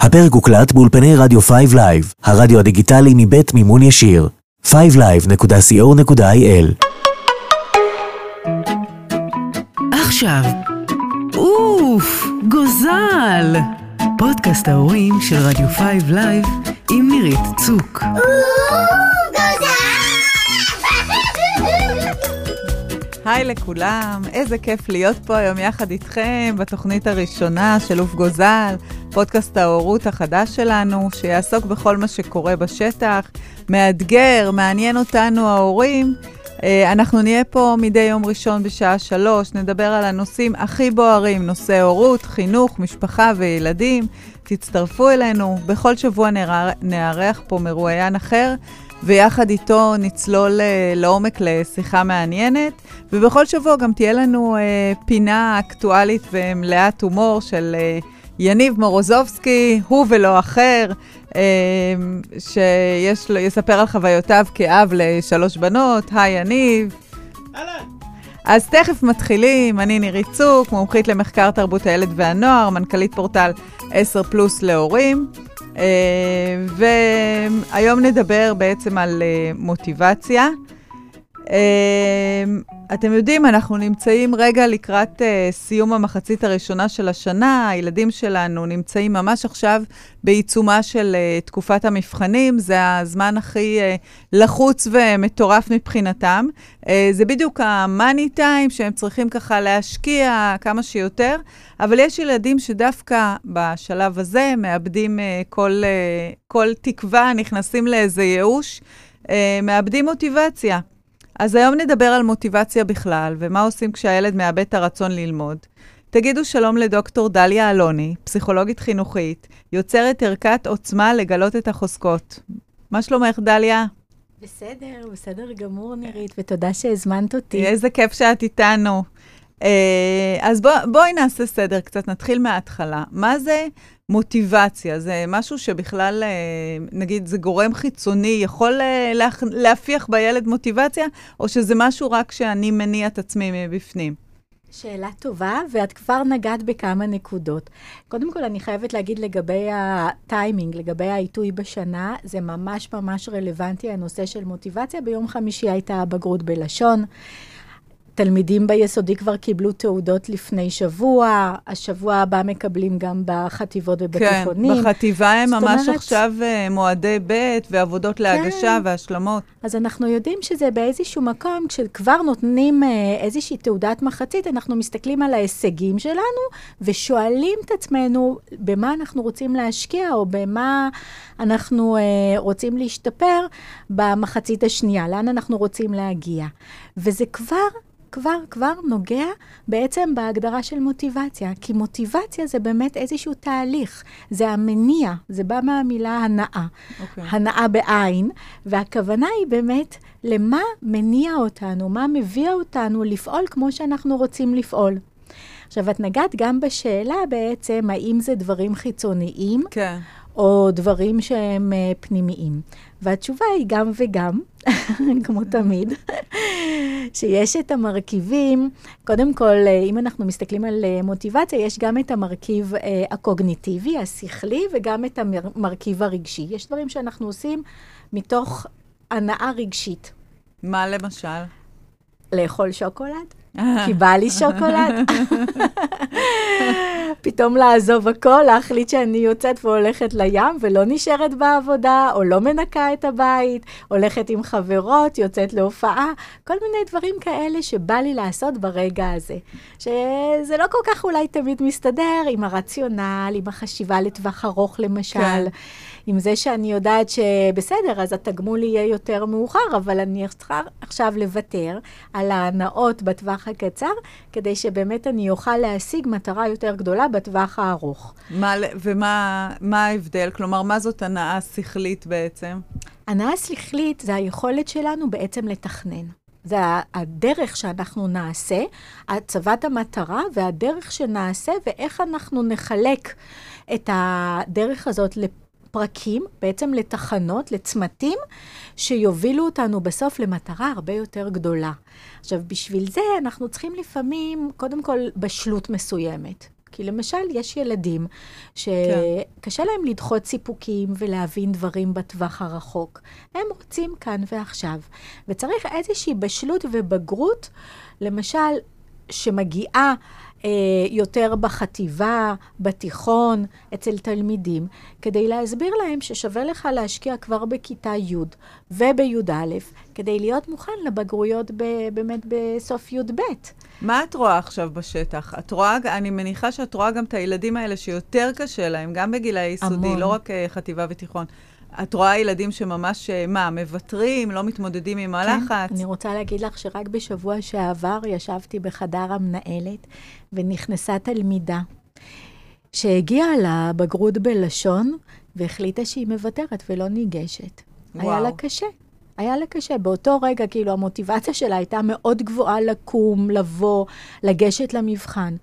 הפרק הוקלט באולפני רדיו 5 Live, הרדיו הדיגיטלי מבית מימון ישיר. 5live.co.il עכשיו, אוף, גוזל! פודקאסט ההורים של רדיו 5 Live עם נירית צוק. היי לכולם, איזה כיף להיות פה היום יחד איתכם בתוכנית הראשונה של אוף גוזל, פודקאסט ההורות החדש שלנו, שיעסוק בכל מה שקורה בשטח, מאתגר, מעניין אותנו ההורים. אה, אנחנו נהיה פה מדי יום ראשון בשעה שלוש, נדבר על הנושאים הכי בוערים, נושאי הורות, חינוך, משפחה וילדים. תצטרפו אלינו, בכל שבוע נארח פה מרואיין אחר. ויחד איתו נצלול אה, לעומק לשיחה מעניינת, ובכל שבוע גם תהיה לנו אה, פינה אקטואלית ומלאת הומור של אה, יניב מורוזובסקי, הוא ולא אחר, אה, שיספר על חוויותיו כאב לשלוש בנות. היי יניב. אהלן. אז תכף מתחילים, אני נירית צוק, מומחית למחקר תרבות הילד והנוער, מנכ"לית פורטל 10 פלוס להורים. אה, והיום נדבר בעצם על אה, מוטיבציה. אה, אתם יודעים, אנחנו נמצאים רגע לקראת uh, סיום המחצית הראשונה של השנה. הילדים שלנו נמצאים ממש עכשיו בעיצומה של uh, תקופת המבחנים. זה הזמן הכי uh, לחוץ ומטורף מבחינתם. זה בדיוק המאני טיים שהם צריכים ככה להשקיע כמה שיותר, אבל יש ילדים שדווקא בשלב הזה מאבדים כל, כל תקווה, נכנסים לאיזה ייאוש, מאבדים מוטיבציה. אז היום נדבר על מוטיבציה בכלל, ומה עושים כשהילד מאבד את הרצון ללמוד. תגידו שלום לדוקטור דליה אלוני, פסיכולוגית חינוכית, יוצרת ערכת עוצמה לגלות את החוזקות. מה שלומך, דליה? בסדר, בסדר גמור, נירית, ותודה שהזמנת אותי. איזה כיף שאת איתנו. אה, אז בוא, בואי נעשה סדר קצת, נתחיל מההתחלה. מה זה מוטיבציה? זה משהו שבכלל, אה, נגיד, זה גורם חיצוני, יכול אה, להפיח בילד מוטיבציה, או שזה משהו רק שאני מניע את עצמי מבפנים? שאלה טובה, ואת כבר נגעת בכמה נקודות. קודם כל, אני חייבת להגיד לגבי הטיימינג, לגבי העיתוי בשנה, זה ממש ממש רלוונטי, הנושא של מוטיבציה. ביום חמישי הייתה בגרות בלשון. תלמידים ביסודי כבר קיבלו תעודות לפני שבוע, השבוע הבא מקבלים גם בחטיבות ובתיכונים. כן, בחטיבה הם ממש אומרת, עכשיו אה, מועדי ב' ועבודות כן. להגשה והשלמות. אז אנחנו יודעים שזה באיזשהו מקום, כשכבר נותנים אה, איזושהי תעודת מחצית, אנחנו מסתכלים על ההישגים שלנו ושואלים את עצמנו במה אנחנו רוצים להשקיע או במה אנחנו אה, רוצים להשתפר במחצית השנייה, לאן אנחנו רוצים להגיע. וזה כבר כבר, כבר נוגע בעצם בהגדרה של מוטיבציה, כי מוטיבציה זה באמת איזשהו תהליך, זה המניע, זה בא מהמילה הנאה, okay. אוקיי. הנאה בעין, והכוונה היא באמת למה מניע אותנו, מה מביא אותנו לפעול כמו שאנחנו רוצים לפעול. עכשיו, את נגעת גם בשאלה בעצם, האם זה דברים חיצוניים, כן. או דברים שהם uh, פנימיים. והתשובה היא גם וגם, כמו תמיד, שיש את המרכיבים, קודם כל, אה, אם אנחנו מסתכלים על אה, מוטיבציה, יש גם את המרכיב אה, הקוגניטיבי, השכלי, וגם את המרכיב הרגשי. יש דברים שאנחנו עושים מתוך הנאה רגשית. מה למשל? לאכול שוקולד. כי בא לי שוקולד. פתאום לעזוב הכל, להחליט שאני יוצאת והולכת לים ולא נשארת בעבודה, או לא מנקה את הבית, הולכת עם חברות, יוצאת להופעה, כל מיני דברים כאלה שבא לי לעשות ברגע הזה. שזה לא כל כך אולי תמיד מסתדר עם הרציונל, עם החשיבה לטווח ארוך למשל. כן. עם זה שאני יודעת שבסדר, אז התגמול יהיה יותר מאוחר, אבל אני צריכה עכשיו לוותר על ההנאות בטווח הקצר, כדי שבאמת אני אוכל להשיג מטרה יותר גדולה בטווח הארוך. מה, ומה מה ההבדל? כלומר, מה זאת הנאה שכלית בעצם? הנאה שכלית זה היכולת שלנו בעצם לתכנן. זה הדרך שאנחנו נעשה, הצבת המטרה והדרך שנעשה ואיך אנחנו נחלק את הדרך הזאת פרקים, בעצם לתחנות, לצמתים, שיובילו אותנו בסוף למטרה הרבה יותר גדולה. עכשיו, בשביל זה אנחנו צריכים לפעמים, קודם כל, בשלות מסוימת. כי למשל, יש ילדים שקשה כן. להם לדחות סיפוקים ולהבין דברים בטווח הרחוק. הם רוצים כאן ועכשיו. וצריך איזושהי בשלות ובגרות, למשל, שמגיעה יותר בחטיבה, בתיכון, אצל תלמידים, כדי להסביר להם ששווה לך להשקיע כבר בכיתה י' ובי"א, כדי להיות מוכן לבגרויות ב, באמת בסוף י"ב. מה את רואה עכשיו בשטח? את רואה, אני מניחה שאת רואה גם את הילדים האלה שיותר קשה להם, גם בגילי יסודי, המון. לא רק uh, חטיבה ותיכון. את רואה ילדים שממש, אה, מה, מוותרים, לא מתמודדים עם הלחץ? כן, אני רוצה להגיד לך שרק בשבוע שעבר ישבתי בחדר המנהלת, ונכנסה תלמידה שהגיעה לבגרות בלשון, והחליטה שהיא מוותרת ולא ניגשת. וואו. היה לה קשה. היה לה קשה. באותו רגע, כאילו, המוטיבציה שלה הייתה מאוד גבוהה לקום, לבוא, לגשת למבחן.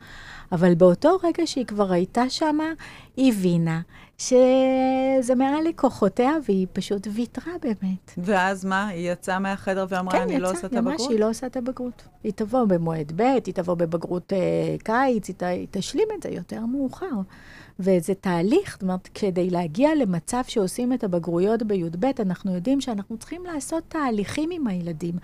אבל באותו רגע שהיא כבר הייתה שמה, היא הבינה שזה מעל לכוחותיה, והיא פשוט ויתרה באמת. ואז מה? היא יצאה מהחדר ואמרה, כן, אני יצא, לא עושה את הבגרות? כן, יצאה, היא שהיא לא עושה את הבגרות. היא תבוא במועד ב', היא תבוא בבגרות אה, קיץ, היא, ת, היא תשלים את זה יותר מאוחר. וזה תהליך, זאת אומרת, כדי להגיע למצב שעושים את הבגרויות בי"ב, אנחנו יודעים שאנחנו צריכים לעשות תהליכים עם הילדים.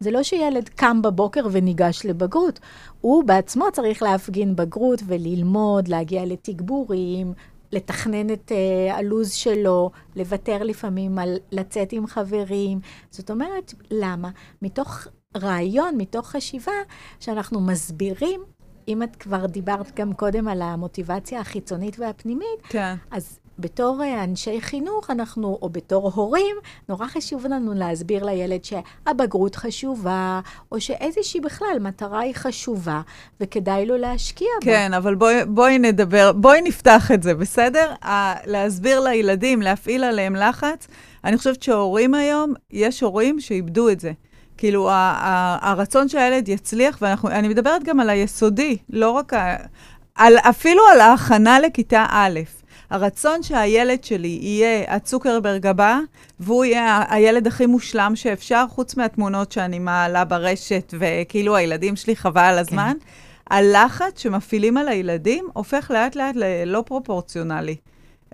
זה לא שילד קם בבוקר וניגש לבגרות, הוא בעצמו צריך להפגין בגרות וללמוד, להגיע לתגבורים, לתכנן את uh, הלו"ז שלו, לוותר לפעמים על לצאת עם חברים. זאת אומרת, למה? מתוך רעיון, מתוך חשיבה, שאנחנו מסבירים אם את כבר דיברת גם קודם על המוטיבציה החיצונית והפנימית, כן. אז בתור אה, אנשי חינוך, אנחנו, או בתור הורים, נורא חשוב לנו להסביר לילד שהבגרות חשובה, או שאיזושהי בכלל מטרה היא חשובה, וכדאי לו להשקיע בה. כן, אבל בואי, בואי נדבר, בואי נפתח את זה, בסדר? ה- להסביר לילדים, להפעיל עליהם לחץ. אני חושבת שהורים היום, יש הורים שאיבדו את זה. כאילו, ה- ה- הרצון שהילד יצליח, ואני מדברת גם על היסודי, לא רק ה... על, אפילו על ההכנה לכיתה א'. הרצון שהילד שלי יהיה הצוקרברג הבא, והוא יהיה הילד הכי מושלם שאפשר, חוץ מהתמונות שאני מעלה ברשת, וכאילו הילדים שלי חבל על הזמן, כן. הלחץ שמפעילים על הילדים הופך לאט לאט ללא פרופורציונלי.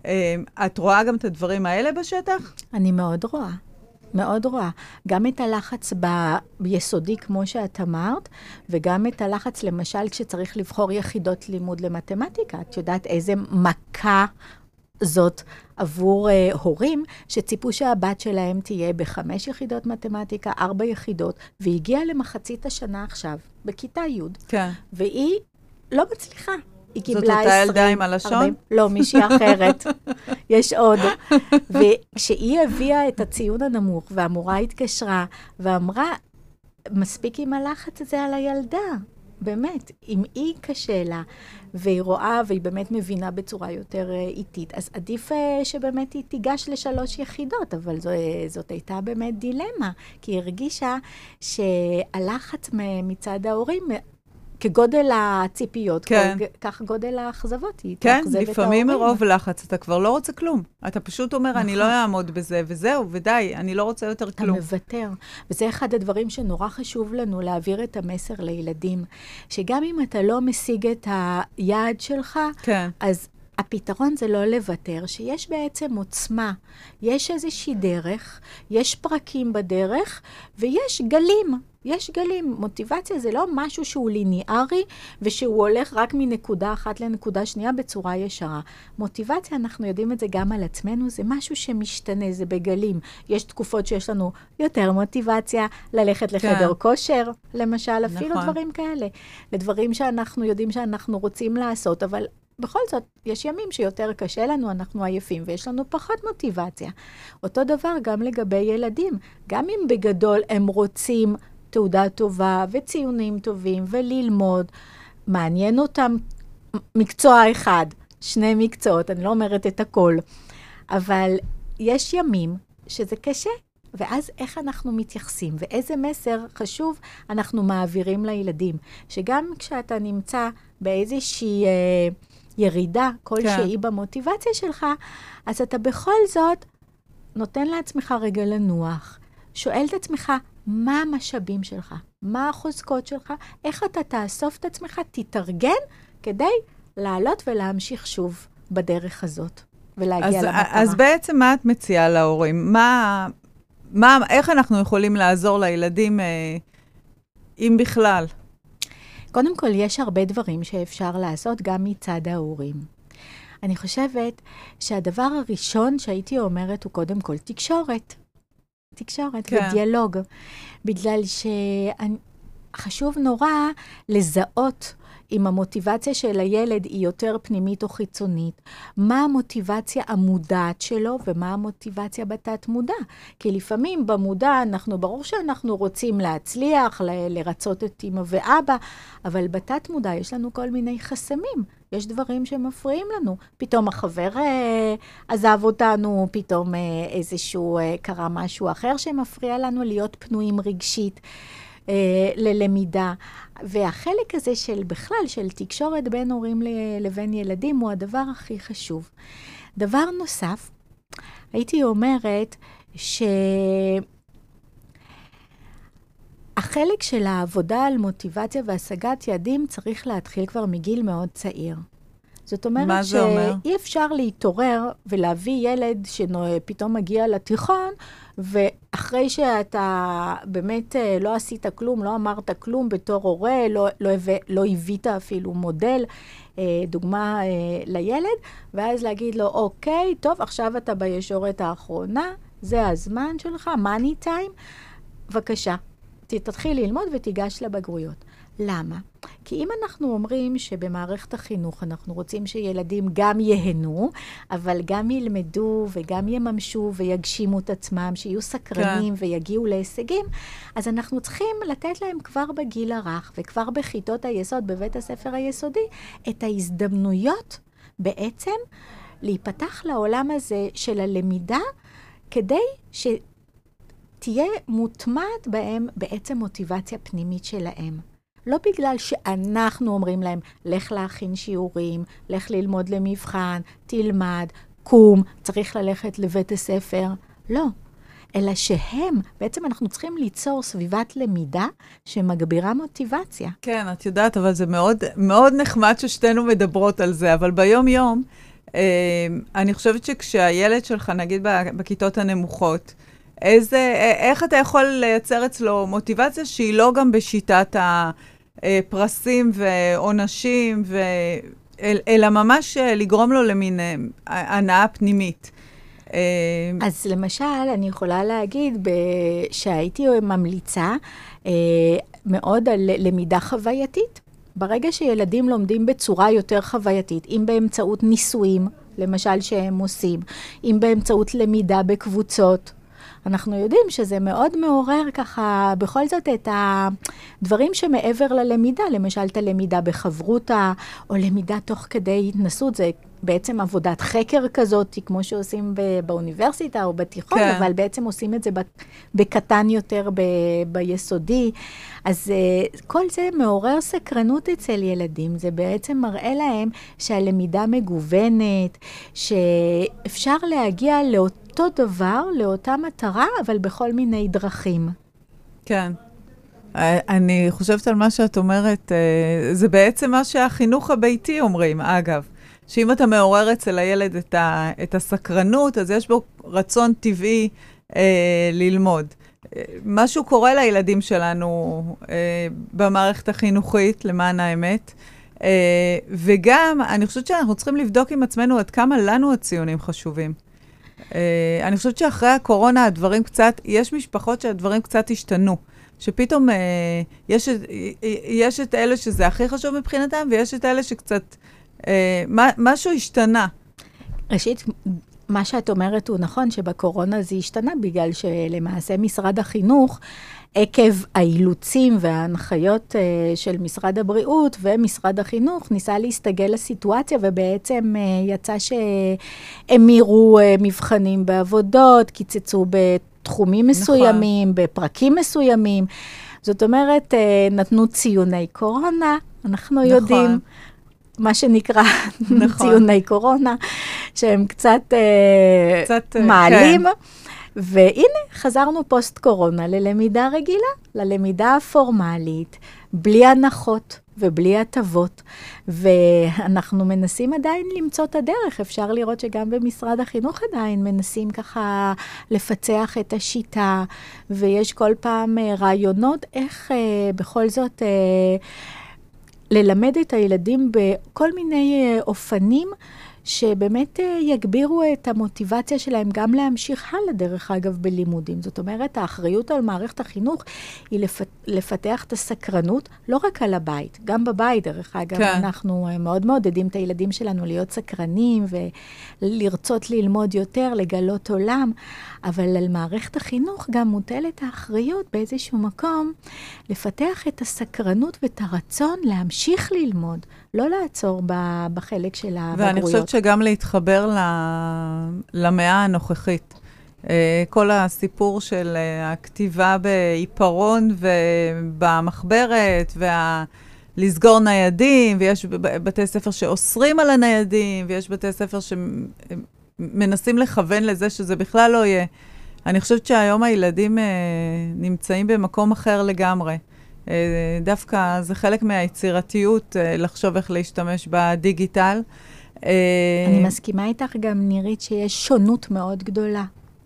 אה, את רואה גם את הדברים האלה בשטח? אני מאוד רואה. מאוד רואה. גם את הלחץ ביסודי, כמו שאת אמרת, וגם את הלחץ, למשל, כשצריך לבחור יחידות לימוד למתמטיקה. את יודעת איזה מכה זאת עבור uh, הורים שציפו שהבת שלהם תהיה בחמש יחידות מתמטיקה, ארבע יחידות, והיא הגיעה למחצית השנה עכשיו, בכיתה י', כן. והיא לא מצליחה. היא קיבלה 20... זאת אותה ילדה עם הלשון? 40, לא, מישהי אחרת. יש עוד. וכשהיא הביאה את הציון הנמוך, והמורה התקשרה ואמרה, מספיק עם הלחץ הזה על הילדה. באמת, אם היא קשה לה, והיא רואה והיא באמת מבינה בצורה יותר uh, איטית, אז עדיף uh, שבאמת היא תיגש לשלוש יחידות, אבל זו, זאת הייתה באמת דילמה, כי היא הרגישה שהלחץ מצד ההורים כגודל הציפיות, כן. כך גודל האכזבות, היא כן, לפעמים מרוב לחץ אתה כבר לא רוצה כלום. אתה פשוט אומר, נכון. אני לא אעמוד בזה, וזהו, ודי, אני לא רוצה יותר כלום. אתה מוותר. וזה אחד הדברים שנורא חשוב לנו להעביר את המסר לילדים, שגם אם אתה לא משיג את היעד שלך, כן. אז הפתרון זה לא לוותר, שיש בעצם עוצמה, יש איזושהי דרך, יש פרקים בדרך, ויש גלים. יש גלים. מוטיבציה זה לא משהו שהוא ליניארי ושהוא הולך רק מנקודה אחת לנקודה שנייה בצורה ישרה. מוטיבציה, אנחנו יודעים את זה גם על עצמנו, זה משהו שמשתנה, זה בגלים. יש תקופות שיש לנו יותר מוטיבציה ללכת לחדר כן. כושר, למשל, אפילו נכון. דברים כאלה. לדברים שאנחנו יודעים שאנחנו רוצים לעשות, אבל בכל זאת, יש ימים שיותר קשה לנו, אנחנו עייפים, ויש לנו פחות מוטיבציה. אותו דבר גם לגבי ילדים. גם אם בגדול הם רוצים תעודה טובה וציונים טובים וללמוד. מעניין אותם מקצוע אחד, שני מקצועות, אני לא אומרת את הכל, אבל יש ימים שזה קשה, ואז איך אנחנו מתייחסים ואיזה מסר חשוב אנחנו מעבירים לילדים. שגם כשאתה נמצא באיזושהי אה, ירידה כלשהי כן. במוטיבציה שלך, אז אתה בכל זאת נותן לעצמך רגע לנוח, שואל את עצמך, מה המשאבים שלך, מה החוזקות שלך, איך אתה תאסוף את עצמך, תתארגן כדי לעלות ולהמשיך שוב בדרך הזאת, ולהגיע אז, למטרה. אז בעצם מה את מציעה להורים? מה, מה, איך אנחנו יכולים לעזור לילדים, אה, אם בכלל? קודם כל, יש הרבה דברים שאפשר לעשות גם מצד ההורים. אני חושבת שהדבר הראשון שהייתי אומרת הוא קודם כל תקשורת. תקשורת כן. ודיאלוג. בגלל שחשוב נורא לזהות אם המוטיבציה של הילד היא יותר פנימית או חיצונית. מה המוטיבציה המודעת שלו ומה המוטיבציה בתת-מודע. כי לפעמים במודע אנחנו, ברור שאנחנו רוצים להצליח, ל- לרצות את אמא ואבא, אבל בתת-מודע יש לנו כל מיני חסמים. יש דברים שמפריעים לנו. פתאום החבר אה, עזב אותנו, פתאום אה, איזשהו, אה, קרה משהו אחר שמפריע לנו להיות פנויים רגשית. אה, ללמידה. והחלק הזה של בכלל, של תקשורת בין הורים לבין ילדים, הוא הדבר הכי חשוב. דבר נוסף, הייתי אומרת שהחלק של העבודה על מוטיבציה והשגת יעדים צריך להתחיל כבר מגיל מאוד צעיר. זאת אומרת אומר? שאי אפשר להתעורר ולהביא ילד שפתאום מגיע לתיכון, ואחרי שאתה באמת אה, לא עשית כלום, לא אמרת כלום בתור הורה, לא, לא, לא הבאת אפילו מודל, אה, דוגמה אה, לילד, ואז להגיד לו, אוקיי, טוב, עכשיו אתה בישורת האחרונה, זה הזמן שלך, מאני טיים, בבקשה, תתחיל ללמוד ותיגש לבגרויות. למה? כי אם אנחנו אומרים שבמערכת החינוך אנחנו רוצים שילדים גם ייהנו, אבל גם ילמדו וגם יממשו ויגשימו את עצמם, שיהיו סקרנים כן. ויגיעו להישגים, אז אנחנו צריכים לתת להם כבר בגיל הרך וכבר בכיתות היסוד, בבית הספר היסודי, את ההזדמנויות בעצם להיפתח לעולם הזה של הלמידה, כדי ש... תהיה מוטמעת בהם בעצם מוטיבציה פנימית שלהם. לא בגלל שאנחנו אומרים להם, לך להכין שיעורים, לך ללמוד למבחן, תלמד, קום, צריך ללכת לבית הספר. לא. אלא שהם, בעצם אנחנו צריכים ליצור סביבת למידה שמגבירה מוטיבציה. כן, את יודעת, אבל זה מאוד, מאוד נחמד ששתינו מדברות על זה, אבל ביום-יום, אה, אני חושבת שכשהילד שלך, נגיד בכיתות הנמוכות, איזה, איך אתה יכול לייצר אצלו מוטיבציה שהיא לא גם בשיטת הפרסים ועונשים, ו... אל- אלא ממש אה, לגרום לו למין אה, הנאה פנימית. אה, אז למשל, אני יכולה להגיד ב... שהייתי ממליצה אה, מאוד על למידה חווייתית. ברגע שילדים לומדים בצורה יותר חווייתית, אם באמצעות ניסויים, למשל שהם עושים, אם באמצעות למידה בקבוצות, אנחנו יודעים שזה מאוד מעורר ככה, בכל זאת, את הדברים שמעבר ללמידה, למשל את הלמידה בחברותה, או למידה תוך כדי התנסות, זה בעצם עבודת חקר כזאת, כמו שעושים ב- באוניברסיטה או בתיכון, כן. אבל בעצם עושים את זה בקטן יותר ב- ביסודי. אז uh, כל זה מעורר סקרנות אצל ילדים, זה בעצם מראה להם שהלמידה מגוונת, שאפשר להגיע לאותו דבר, לאותה מטרה, אבל בכל מיני דרכים. כן. אני חושבת על מה שאת אומרת, אה, זה בעצם מה שהחינוך הביתי אומרים, אגב. שאם אתה מעורר אצל הילד את, ה, את הסקרנות, אז יש בו רצון טבעי אה, ללמוד. אה, משהו קורה לילדים שלנו אה, במערכת החינוכית, למען האמת. אה, וגם, אני חושבת שאנחנו צריכים לבדוק עם עצמנו עד כמה לנו הציונים חשובים. אה, אני חושבת שאחרי הקורונה הדברים קצת, יש משפחות שהדברים קצת השתנו. שפתאום אה, יש, אה, יש את אלה שזה הכי חשוב מבחינתם, ויש את אלה שקצת, אה, מה, משהו השתנה. ראשית, מה שאת אומרת הוא נכון, שבקורונה זה השתנה, בגלל שלמעשה משרד החינוך, עקב האילוצים וההנחיות uh, של משרד הבריאות ומשרד החינוך, ניסה להסתגל לסיטואציה, ובעצם uh, יצא שהמירו uh, מבחנים בעבודות, קיצצו בתחומים מסוימים, נכון. בפרקים מסוימים. זאת אומרת, uh, נתנו ציוני קורונה, אנחנו נכון. יודעים. מה שנקרא נכון. ציוני קורונה, שהם קצת, אה, קצת, אה, מעלים. כן. והנה, חזרנו פוסט-קורונה ללמידה רגילה, ללמידה הפורמלית, בלי הנחות ובלי הטבות, ואנחנו מנסים עדיין למצוא את הדרך. אפשר לראות שגם במשרד החינוך עדיין מנסים ככה לפצח את השיטה, ויש כל פעם אה, רעיונות איך אה, בכל זאת... אה, ללמד את הילדים בכל מיני אה, אופנים שבאמת אה, יגבירו את המוטיבציה שלהם גם להמשיך הלאה, דרך אגב, בלימודים. זאת אומרת, האחריות על מערכת החינוך היא לפ... לפתח את הסקרנות, לא רק על הבית, גם בבית, דרך אגב, כן. כן. אנחנו אה, מאוד מעודדים את הילדים שלנו להיות סקרנים ולרצות ללמוד יותר, לגלות עולם, אבל על מערכת החינוך גם מוטלת האחריות באיזשהו מקום לפתח את הסקרנות ואת הרצון להמשיך ללמוד, לא לעצור בחלק של הבגרויות. ואני חושבת שגם להתחבר ל... למאה הנוכחית. אה, כל הסיפור של אה, הכתיבה בעיפרון ובמחברת, וה... לסגור ניידים, ויש בתי ספר שאוסרים על הניידים, ויש בתי ספר שמנסים לכוון לזה שזה בכלל לא יהיה. אני חושבת שהיום הילדים אה, נמצאים במקום אחר לגמרי. אה, דווקא זה חלק מהיצירתיות אה, לחשוב איך להשתמש בדיגיטל. אה, אני מסכימה איתך גם, נירית, שיש שונות מאוד גדולה.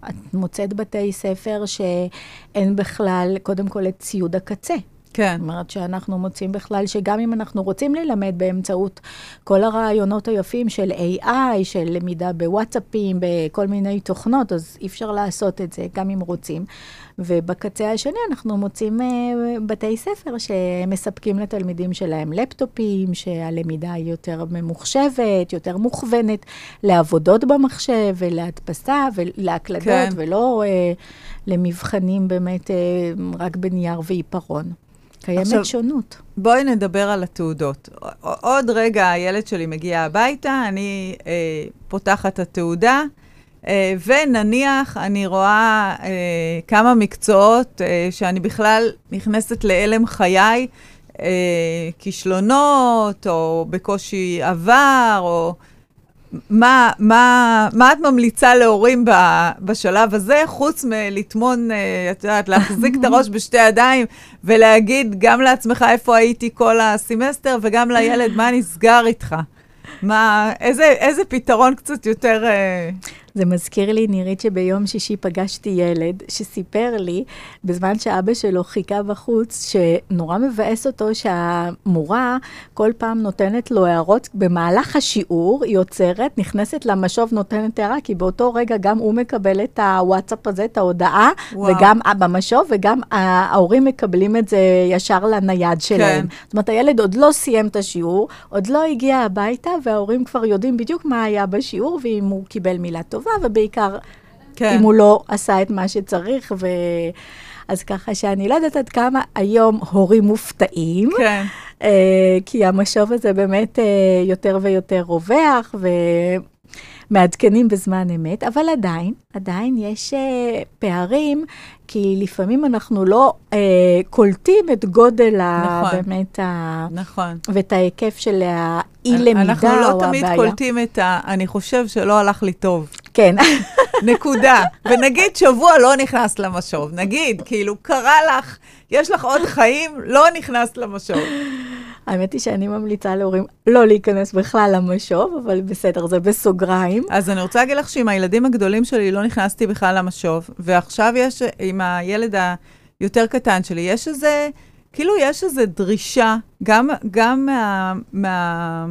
את מוצאת בתי ספר שאין בכלל, קודם כל, את ציוד הקצה. כן. זאת אומרת שאנחנו מוצאים בכלל שגם אם אנחנו רוצים ללמד באמצעות כל הרעיונות היפים של AI, של למידה בוואטסאפים, בכל מיני תוכנות, אז אי אפשר לעשות את זה, גם אם רוצים. ובקצה השני אנחנו מוצאים uh, בתי ספר שמספקים לתלמידים שלהם לפטופים, שהלמידה היא יותר ממוחשבת, יותר מוכוונת לעבודות במחשב ולהדפסה ולהקלדות, כן. ולא uh, למבחנים באמת uh, רק בנייר ועיפרון. קיימת עכשיו-. שונות. בואי נדבר על התעודות. עוד רגע הילד שלי מגיע הביתה, אני אה, פותחת את התעודה, אה, ונניח אני רואה אה, כמה מקצועות אה, שאני בכלל נכנסת להלם חיי, אה, כישלונות, או בקושי עבר, או... מה, מה, מה את ממליצה להורים ב, בשלב הזה, חוץ מלטמון, אה, את יודעת, להחזיק את הראש בשתי ידיים ולהגיד גם לעצמך איפה הייתי כל הסמסטר, וגם לילד, מה נסגר איתך? מה, איזה, איזה פתרון קצת יותר... אה, זה מזכיר לי, נירית, שביום שישי פגשתי ילד שסיפר לי, בזמן שאבא שלו חיכה בחוץ, שנורא מבאס אותו שהמורה כל פעם נותנת לו הערות במהלך השיעור, היא עוצרת, נכנסת למשוב, נותנת הערה, כי באותו רגע גם הוא מקבל את הוואטסאפ הזה, את ההודעה, וואו. וגם במשוב, וגם ההורים מקבלים את זה ישר לנייד שלהם. כן. זאת אומרת, הילד עוד לא סיים את השיעור, עוד לא הגיע הביתה, וההורים כבר יודעים בדיוק מה היה בשיעור, ואם הוא קיבל מילה טובה, ובעיקר, כן. אם הוא לא עשה את מה שצריך. ו... אז ככה שאני לא יודעת עד כמה היום הורים מופתעים, כן. אה, כי המשוב הזה באמת אה, יותר ויותר רווח, ומעדכנים בזמן אמת, אבל עדיין, עדיין יש אה, פערים, כי לפעמים אנחנו לא אה, קולטים את גודל ה... נכון. באמת ה... נכון. ואת ההיקף של האי-למידה אנחנו או לא הבעיה. תמיד קולטים את ה... אני חושב שלא הלך לי טוב. כן. נקודה. ונגיד שבוע לא נכנסת למשוב, נגיד, כאילו, קרה לך, יש לך עוד חיים, לא נכנסת למשוב. האמת היא שאני ממליצה להורים לא להיכנס בכלל למשוב, אבל בסדר, זה בסוגריים. אז אני רוצה להגיד לך שעם הילדים הגדולים שלי לא נכנסתי בכלל למשוב, ועכשיו יש, עם הילד היותר קטן שלי, יש איזה, כאילו יש איזו דרישה, גם, גם מה, מה,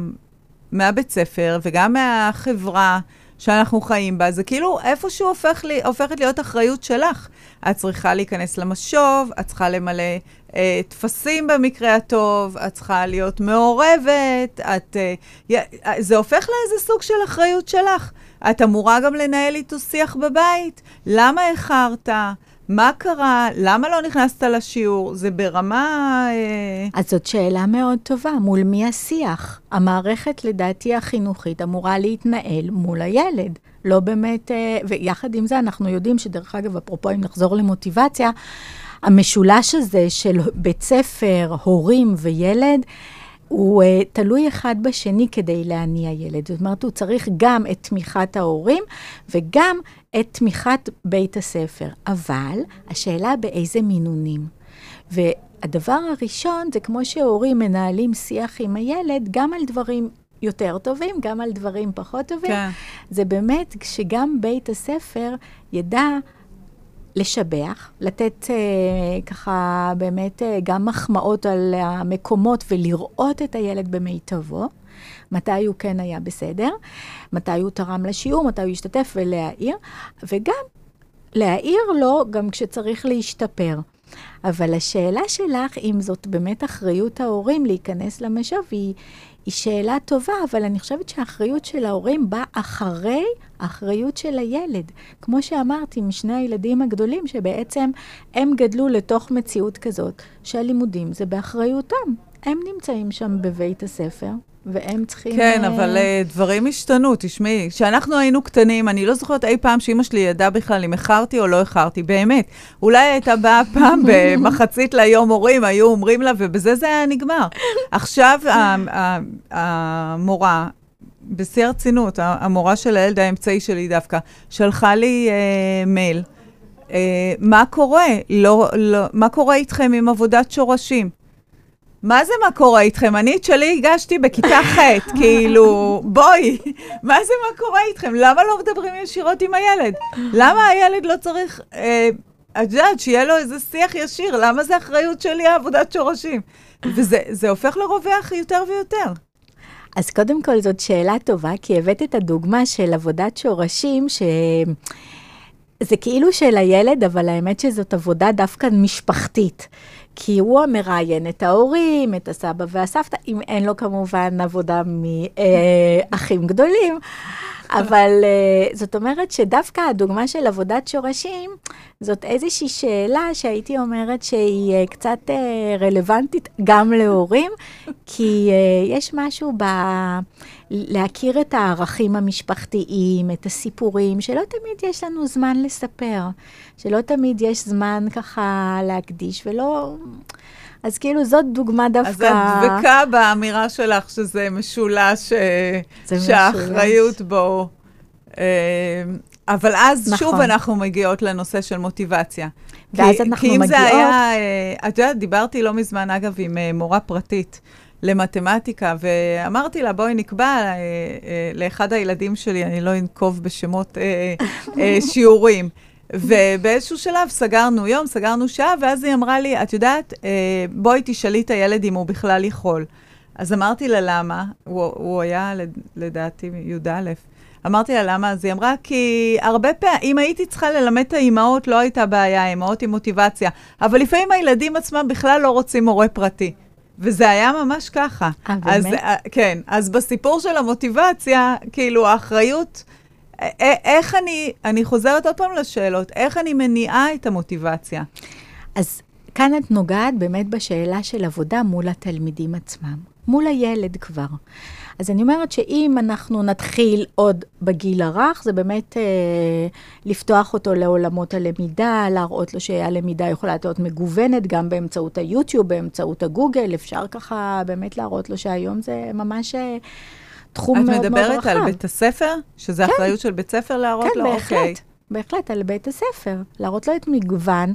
מהבית ספר וגם מהחברה, שאנחנו חיים בה, זה כאילו איפשהו הופך לי, הופכת להיות אחריות שלך. את צריכה להיכנס למשוב, את צריכה למלא אה, טפסים במקרה הטוב, את צריכה להיות מעורבת, את, אה, אה, זה הופך לאיזה סוג של אחריות שלך. את אמורה גם לנהל איתו שיח בבית. למה איחרת? מה קרה? למה לא נכנסת לשיעור? זה ברמה... אה, אז זאת שאלה מאוד טובה, מול מי השיח? המערכת, לדעתי, החינוכית אמורה להתנהל מול הילד. לא באמת, אה, ויחד עם זה אנחנו יודעים שדרך אגב, אפרופו אם נחזור למוטיבציה, המשולש הזה של בית ספר, הורים וילד, הוא uh, תלוי אחד בשני כדי להניע ילד. זאת אומרת, הוא צריך גם את תמיכת ההורים וגם את תמיכת בית הספר. אבל השאלה באיזה מינונים. והדבר הראשון זה כמו שהורים מנהלים שיח עם הילד, גם על דברים יותר טובים, גם על דברים פחות טובים. כן. זה באמת שגם בית הספר ידע לשבח, לתת אה, ככה באמת אה, גם מחמאות על המקומות ולראות את הילד במיטבו, מתי הוא כן היה בסדר, מתי הוא תרם לשיעור, מתי הוא השתתף ולהעיר, וגם להעיר לו גם כשצריך להשתפר. אבל השאלה שלך, אם זאת באמת אחריות ההורים להיכנס למשוב, היא, היא שאלה טובה, אבל אני חושבת שהאחריות של ההורים באה אחרי האחריות של הילד. כמו שאמרתי, משני הילדים הגדולים, שבעצם הם גדלו לתוך מציאות כזאת, שהלימודים זה באחריותם. הם נמצאים שם בבית הספר, והם צריכים... כן, uh... אבל uh, דברים השתנו, תשמעי. כשאנחנו היינו קטנים, אני לא זוכרת אי פעם שאימא שלי ידעה בכלל אם איחרתי או לא איחרתי, באמת. אולי הייתה באה פעם במחצית ליום הורים, היו אומרים לה, ובזה זה היה נגמר. עכשיו המורה, בשיא הרצינות, המורה של הילד האמצעי שלי דווקא, שלחה לי uh, מייל. Uh, מה קורה? לא, לא, מה קורה איתכם עם עבודת שורשים? מה זה מה קורה איתכם? אני את שלי הגשתי בכיתה ח', כאילו, בואי, מה זה מה קורה איתכם? למה לא מדברים ישירות עם הילד? למה הילד לא צריך, אה, את יודעת, שיהיה לו איזה שיח ישיר? למה זה אחריות שלי, העבודת שורשים? וזה הופך לרווח יותר ויותר. אז קודם כל, זאת שאלה טובה, כי הבאת את הדוגמה של עבודת שורשים, ש... זה כאילו של הילד, אבל האמת שזאת עבודה דווקא משפחתית. כי הוא המראיין את ההורים, את הסבא והסבתא, אם אין לו כמובן עבודה מאחים גדולים. אבל uh, זאת אומרת שדווקא הדוגמה של עבודת שורשים, זאת איזושהי שאלה שהייתי אומרת שהיא uh, קצת uh, רלוונטית גם להורים, כי יש משהו ב... להכיר את הערכים המשפחתיים, את הסיפורים, שלא תמיד יש לנו זמן לספר, שלא תמיד יש זמן ככה להקדיש, ולא... אז כאילו זאת דוגמה דווקא... אז את דבקה באמירה שלך שזה משולש, אה, שהאחריות בו... אה, אבל אז נכון. שוב אנחנו מגיעות לנושא של מוטיבציה. ואז כי, אנחנו כי אם מגיעות... זה היה, אה, את יודעת, דיברתי לא מזמן, אגב, עם מורה פרטית למתמטיקה, ואמרתי לה, בואי נקבע אה, אה, לאחד הילדים שלי, אני לא אנקוב בשמות אה, אה, שיעורים. ובאיזשהו שלב סגרנו יום, סגרנו שעה, ואז היא אמרה לי, את יודעת, אה, בואי תשאלי את הילד אם הוא בכלל יכול. אז אמרתי לה, למה? הוא, הוא היה, לדעתי, י"א. אמרתי לה, למה? אז היא אמרה, כי הרבה פעמים, אם הייתי צריכה ללמד את האימהות, לא הייתה בעיה, אימהות עם מוטיבציה. אבל לפעמים הילדים עצמם בכלל לא רוצים מורה פרטי. וזה היה ממש ככה. אה, באמת? אה, כן. אז בסיפור של המוטיבציה, כאילו, האחריות... איך אני, אני חוזרת עוד פעם לשאלות, איך אני מניעה את המוטיבציה? אז כאן את נוגעת באמת בשאלה של עבודה מול התלמידים עצמם, מול הילד כבר. אז אני אומרת שאם אנחנו נתחיל עוד בגיל הרך, זה באמת אה, לפתוח אותו לעולמות הלמידה, להראות לו שהלמידה יכולה להיות מגוונת גם באמצעות היוטיוב, באמצעות הגוגל, אפשר ככה באמת להראות לו שהיום זה ממש... אה, תחום מאוד מאוד רחב. את מדברת על בית הספר? שזה כן. אחריות של בית ספר להראות כן, לו? כן, בהחלט. אוקיי. בהחלט, על בית הספר. להראות לו את מגוון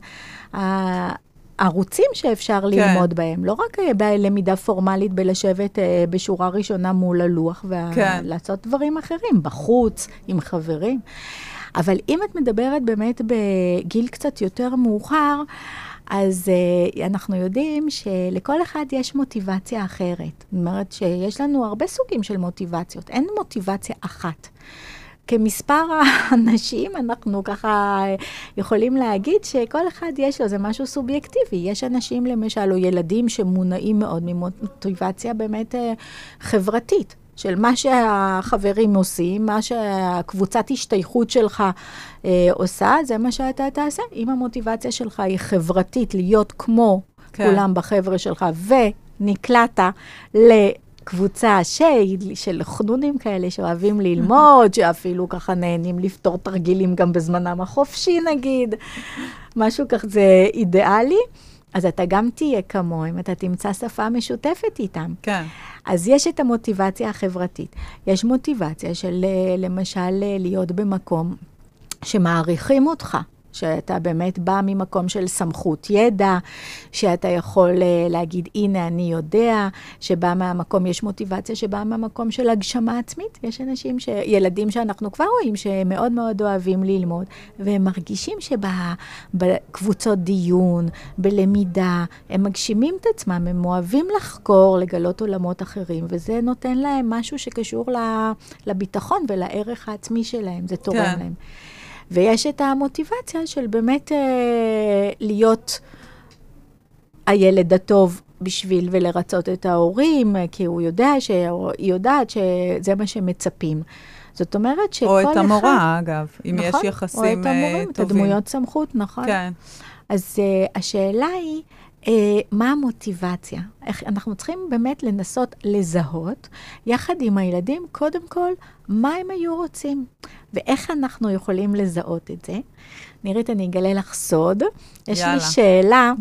הערוצים שאפשר כן. ללמוד בהם. לא רק אה, בלמידה פורמלית, בלשבת אה, בשורה ראשונה מול הלוח, ולעשות כן. דברים אחרים, בחוץ, עם חברים. אבל אם את מדברת באמת בגיל קצת יותר מאוחר, אז uh, אנחנו יודעים שלכל אחד יש מוטיבציה אחרת. זאת אומרת שיש לנו הרבה סוגים של מוטיבציות, אין מוטיבציה אחת. כמספר האנשים, אנחנו ככה יכולים להגיד שכל אחד יש לו, זה משהו סובייקטיבי. יש אנשים, למשל, או ילדים שמונעים מאוד ממוטיבציה באמת uh, חברתית. של מה שהחברים עושים, מה שהקבוצת השתייכות שלך אה, עושה, זה מה שאתה תעשה. אם המוטיבציה שלך היא חברתית, להיות כמו כן. כולם בחבר'ה שלך, ונקלעת לקבוצה ש... של חנונים כאלה שאוהבים ללמוד, שאפילו ככה נהנים לפתור תרגילים גם בזמנם החופשי נגיד, משהו כזה אידיאלי. אז אתה גם תהיה כמוהם, אתה תמצא שפה משותפת איתם. כן. אז יש את המוטיבציה החברתית. יש מוטיבציה של אה, למשל אה, להיות במקום שמעריכים אותך. שאתה באמת בא ממקום של סמכות ידע, שאתה יכול uh, להגיד, הנה, אני יודע, שבא מהמקום, יש מוטיבציה שבאה מהמקום של הגשמה עצמית. יש אנשים, ש... ילדים שאנחנו כבר רואים, שמאוד מאוד אוהבים ללמוד, והם מרגישים שבקבוצות דיון, בלמידה, הם מגשימים את עצמם, הם אוהבים לחקור, לגלות עולמות אחרים, וזה נותן להם משהו שקשור לביטחון ולערך העצמי שלהם, זה תורם כן. להם. ויש את המוטיבציה של באמת אה, להיות הילד הטוב בשביל ולרצות את ההורים, כי הוא יודע, ש... היא יודעת שזה מה שמצפים. זאת אומרת שכל אחד... או את המורה, אחד, אגב, אם נכון, יש יחסים טובים. או את המורים, טובים. את הדמויות סמכות, נכון. כן. אז uh, השאלה היא, uh, מה המוטיבציה? איך, אנחנו צריכים באמת לנסות לזהות, יחד עם הילדים, קודם כל, מה הם היו רוצים, ואיך אנחנו יכולים לזהות את זה. נירית, אני אגלה לך סוד. יש יאללה. לי שאלה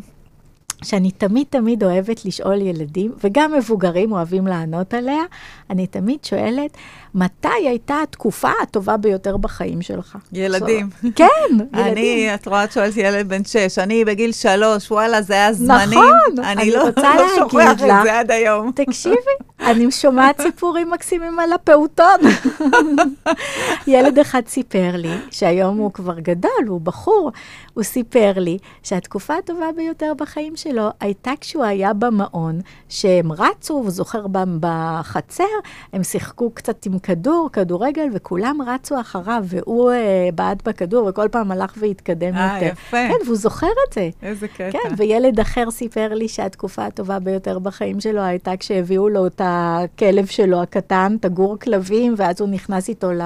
שאני תמיד תמיד אוהבת לשאול ילדים, וגם מבוגרים אוהבים לענות עליה. אני תמיד שואלת, מתי הייתה התקופה הטובה ביותר בחיים שלך? ילדים. So, כן, ילדים. אני, את רואה, את שואלת ילד בן שש, אני בגיל שלוש, וואלה, זה היה זמנים. נכון, אני, אני לא, רוצה לא להגיד שוכח את זה עד היום. תקשיבי, אני שומעת סיפורים מקסימים על הפעוטון. ילד אחד סיפר לי, שהיום הוא כבר גדול, הוא בחור, הוא סיפר לי שהתקופה הטובה ביותר בחיים שלו הייתה כשהוא היה במעון, שהם רצו, הוא זוכר בחצר, הם שיחקו קצת עם כדור, כדורגל, וכולם רצו אחריו, והוא אה, בעט בכדור, וכל פעם הלך והתקדם 아, יותר. אה, יפה. כן, והוא זוכר את זה. איזה קטע. כן, וילד אחר סיפר לי שהתקופה הטובה ביותר בחיים שלו הייתה כשהביאו לו את הכלב שלו הקטן, את הגור כלבים, ואז הוא נכנס איתו ל...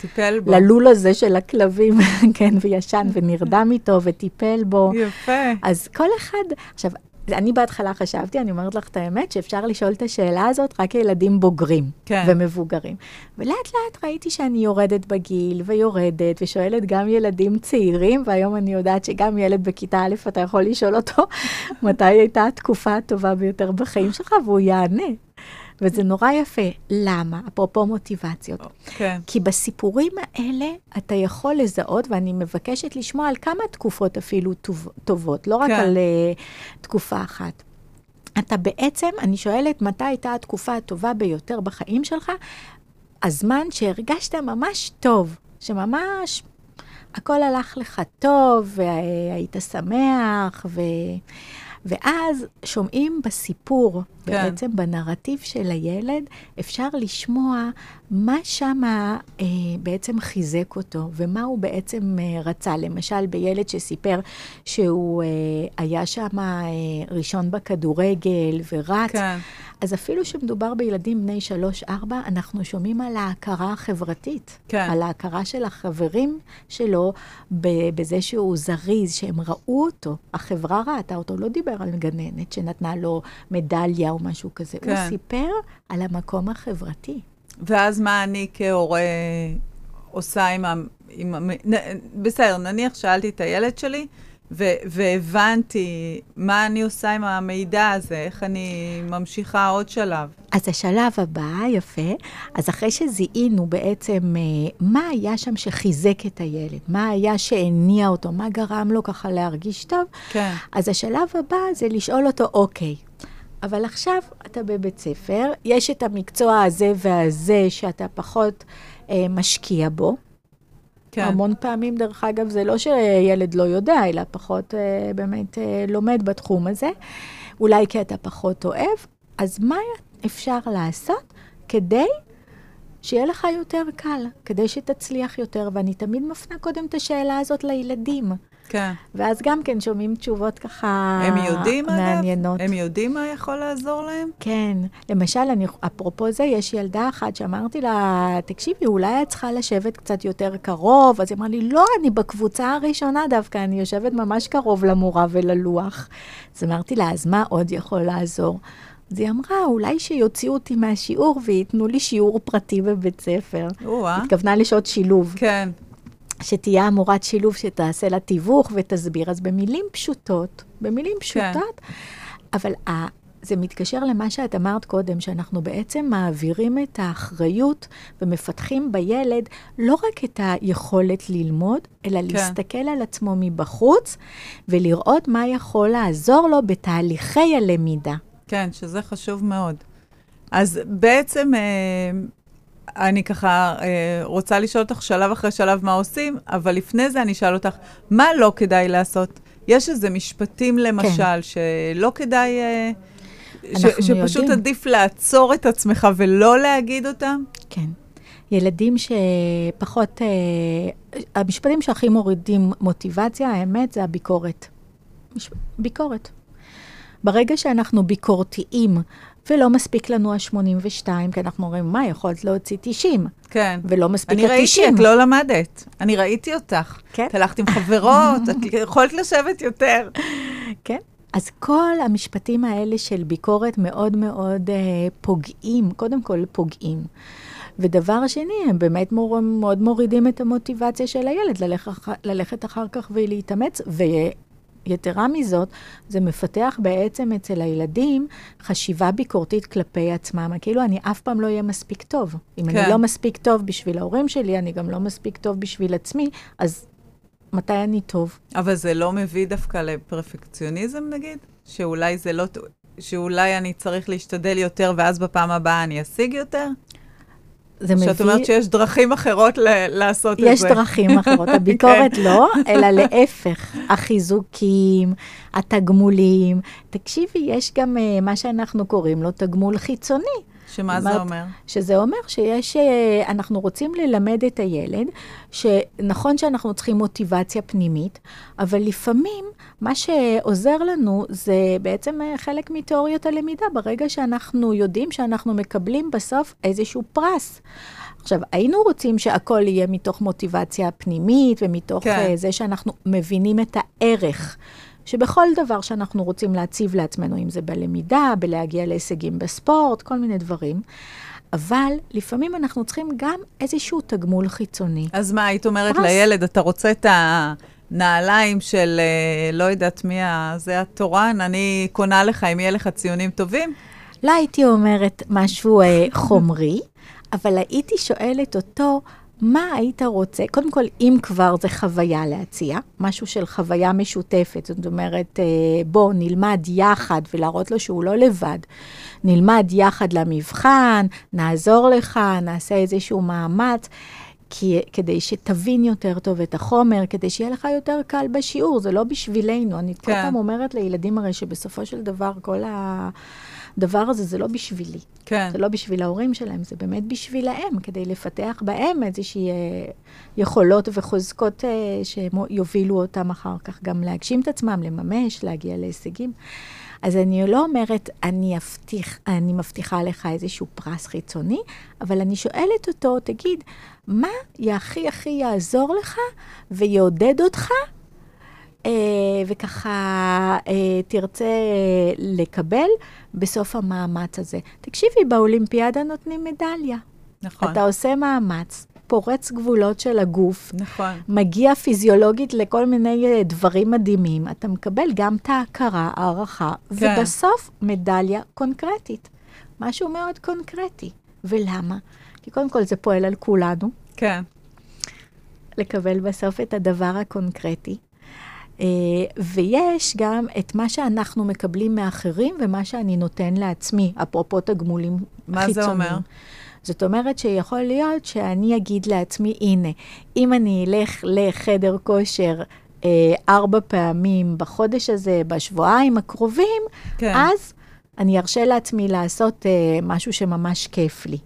טיפל בו. ללול הזה של הכלבים, כן, וישן, ונרדם איתו, וטיפל בו. יפה. אז כל אחד, עכשיו, אני בהתחלה חשבתי, אני אומרת לך את האמת, שאפשר לשאול את השאלה הזאת רק ילדים בוגרים כן. ומבוגרים. ולאט לאט ראיתי שאני יורדת בגיל ויורדת, ושואלת גם ילדים צעירים, והיום אני יודעת שגם ילד בכיתה א', אתה יכול לשאול אותו מתי הייתה התקופה הטובה ביותר בחיים שלך, והוא יענה. וזה נורא יפה. למה? אפרופו מוטיבציות. כן. כי בסיפורים האלה אתה יכול לזהות, ואני מבקשת לשמוע על כמה תקופות אפילו טוב, טובות, לא רק כן. על uh, תקופה אחת. אתה בעצם, אני שואלת, מתי הייתה התקופה הטובה ביותר בחיים שלך? הזמן שהרגשת ממש טוב, שממש הכל הלך לך טוב, והיית שמח, ו... ואז שומעים בסיפור, כן. בעצם בנרטיב של הילד, אפשר לשמוע מה שם אה, בעצם חיזק אותו, ומה הוא בעצם אה, רצה. למשל, בילד שסיפר שהוא אה, היה שם אה, ראשון בכדורגל ורץ, כן. אז אפילו שמדובר בילדים בני שלוש-ארבע, אנחנו שומעים על ההכרה החברתית. כן. על ההכרה של החברים שלו בזה שהוא זריז, שהם ראו אותו. החברה ראתה אותו, לא דיבר על גננת שנתנה לו מדליה או משהו כזה. כן. הוא סיפר על המקום החברתי. ואז מה אני כהורה עושה עם ה... עם ה... בסדר, נניח שאלתי את הילד שלי, ו- והבנתי מה אני עושה עם המידע הזה, איך אני ממשיכה עוד שלב. אז השלב הבא, יפה, אז אחרי שזיהינו בעצם אה, מה היה שם שחיזק את הילד, מה היה שהניע אותו, מה גרם לו ככה להרגיש טוב, כן. אז השלב הבא זה לשאול אותו, אוקיי, אבל עכשיו אתה בבית ספר, יש את המקצוע הזה והזה שאתה פחות אה, משקיע בו. כן. המון פעמים, דרך אגב, זה לא שילד לא יודע, אלא פחות אה, באמת אה, לומד בתחום הזה. אולי כי אתה פחות אוהב, אז מה אפשר לעשות כדי שיהיה לך יותר קל, כדי שתצליח יותר? ואני תמיד מפנה קודם את השאלה הזאת לילדים. כן. ואז גם כן שומעים תשובות ככה הם יודעים, מעניינות. אגב? הם יודעים מה יכול לעזור להם? כן. למשל, אני, אפרופו זה, יש ילדה אחת שאמרתי לה, תקשיבי, אולי את צריכה לשבת קצת יותר קרוב. אז היא אמרה לי, לא, אני בקבוצה הראשונה דווקא, אני יושבת ממש קרוב למורה וללוח. אז אמרתי לה, אז מה עוד יכול לעזור? אז היא אמרה, אולי שיוציאו אותי מהשיעור וייתנו לי שיעור פרטי בבית ספר. או-אה. התכוונה לשעות שילוב. כן. שתהיה המורת שילוב שתעשה לה תיווך ותסביר. אז במילים פשוטות, במילים פשוטות, אבל ה- זה מתקשר למה שאת אמרת קודם, שאנחנו בעצם מעבירים את האחריות ומפתחים בילד לא רק את היכולת ללמוד, אלא כן. להסתכל על עצמו מבחוץ ולראות מה יכול לעזור לו בתהליכי הלמידה. כן, שזה חשוב מאוד. אז בעצם אה, אני ככה אה, רוצה לשאול אותך שלב אחרי שלב מה עושים, אבל לפני זה אני אשאל אותך, מה לא כדאי לעשות? יש איזה משפטים, למשל, כן. שלא כדאי... אה, ש, שפשוט יודעים. עדיף לעצור את עצמך ולא להגיד אותם? כן. ילדים שפחות, אה, המשפטים שהכי מורידים מוטיבציה, האמת, זה הביקורת. מש, ביקורת. ברגע שאנחנו ביקורתיים, ולא מספיק לנו ה-82, כי אנחנו אומרים, מה, יכולת להוציא 90. כן. ולא מספיק ה-90. אני ראיתי, את לא למדת. אני ראיתי אותך. כן. את הלכת עם חברות, את יכולת לשבת יותר. כן. אז כל המשפטים האלה של ביקורת מאוד מאוד אה, פוגעים, קודם כל פוגעים. ודבר שני, הם באמת מור, מאוד מורידים את המוטיבציה של הילד ללכת, ללכת אחר כך ולהתאמץ, ויתרה מזאת, זה מפתח בעצם אצל הילדים חשיבה ביקורתית כלפי עצמם. כאילו, אני אף פעם לא אהיה מספיק טוב. אם כן. אני לא מספיק טוב בשביל ההורים שלי, אני גם לא מספיק טוב בשביל עצמי, אז מתי אני טוב. אבל זה לא מביא דווקא לפרפקציוניזם, נגיד? שאולי זה לא... שאולי אני צריך להשתדל יותר, ואז בפעם הבאה אני אשיג יותר? זה מביא... שאת אומרת שיש דרכים אחרות ל- לעשות את זה. יש דרכים אחרות. הביקורת כן. לא, אלא להפך. החיזוקים, התגמולים. תקשיבי, יש גם uh, מה שאנחנו קוראים לו תגמול חיצוני. שמה זה אומר? שזה אומר שיש, אה, אנחנו רוצים ללמד את הילד, שנכון שאנחנו צריכים מוטיבציה פנימית, אבל לפעמים מה שעוזר לנו זה בעצם אה, חלק מתיאוריות הלמידה, ברגע שאנחנו יודעים שאנחנו מקבלים בסוף איזשהו פרס. עכשיו, היינו רוצים שהכל יהיה מתוך מוטיבציה פנימית ומתוך כן. uh, זה שאנחנו מבינים את הערך. שבכל דבר שאנחנו רוצים להציב לעצמנו, אם זה בלמידה, בלהגיע להישגים בספורט, כל מיני דברים, אבל לפעמים אנחנו צריכים גם איזשהו תגמול חיצוני. אז מה, היית אומרת פרס. לילד, אתה רוצה את הנעליים של, אה, לא יודעת מי, זה התורן, אני קונה לך אם יהיה לך ציונים טובים? לא הייתי אומרת משהו אה, חומרי, אבל הייתי שואלת אותו, מה היית רוצה? קודם כל, אם כבר זה חוויה להציע, משהו של חוויה משותפת, זאת אומרת, אה, בוא נלמד יחד ולהראות לו שהוא לא לבד. נלמד יחד למבחן, נעזור לך, נעשה איזשהו מאמץ. כי, כדי שתבין יותר טוב את החומר, כדי שיהיה לך יותר קל בשיעור, זה לא בשבילנו. אני כן. כל פעם אומרת לילדים הרי שבסופו של דבר כל ה... הדבר הזה זה לא בשבילי. כן. זה לא בשביל ההורים שלהם, זה באמת בשבילהם, כדי לפתח בהם איזושהי אה, יכולות וחוזקות אה, שיובילו אותם אחר כך גם להגשים את עצמם, לממש, להגיע להישגים. אז אני לא אומרת, אני, אבטיח, אני מבטיחה לך איזשהו פרס חיצוני, אבל אני שואלת אותו, תגיד, מה הכי הכי יעזור לך ויעודד אותך וככה אה, תרצה לקבל בסוף המאמץ הזה. תקשיבי, באולימפיאדה נותנים מדליה. נכון. אתה עושה מאמץ, פורץ גבולות של הגוף, נכון. מגיע פיזיולוגית לכל מיני אה, דברים מדהימים, אתה מקבל גם את ההכרה, הערכה, כן. ובסוף מדליה קונקרטית. משהו מאוד קונקרטי. ולמה? כי קודם כל זה פועל על כולנו. כן. לקבל בסוף את הדבר הקונקרטי. Uh, ויש גם את מה שאנחנו מקבלים מאחרים ומה שאני נותן לעצמי, אפרופו תגמולים מה חיצוניים. מה זה אומר? זאת אומרת שיכול להיות שאני אגיד לעצמי, הנה, אם אני אלך לחדר כושר uh, ארבע פעמים בחודש הזה, בשבועיים הקרובים, כן. אז אני ארשה לעצמי לעשות uh, משהו שממש כיף לי.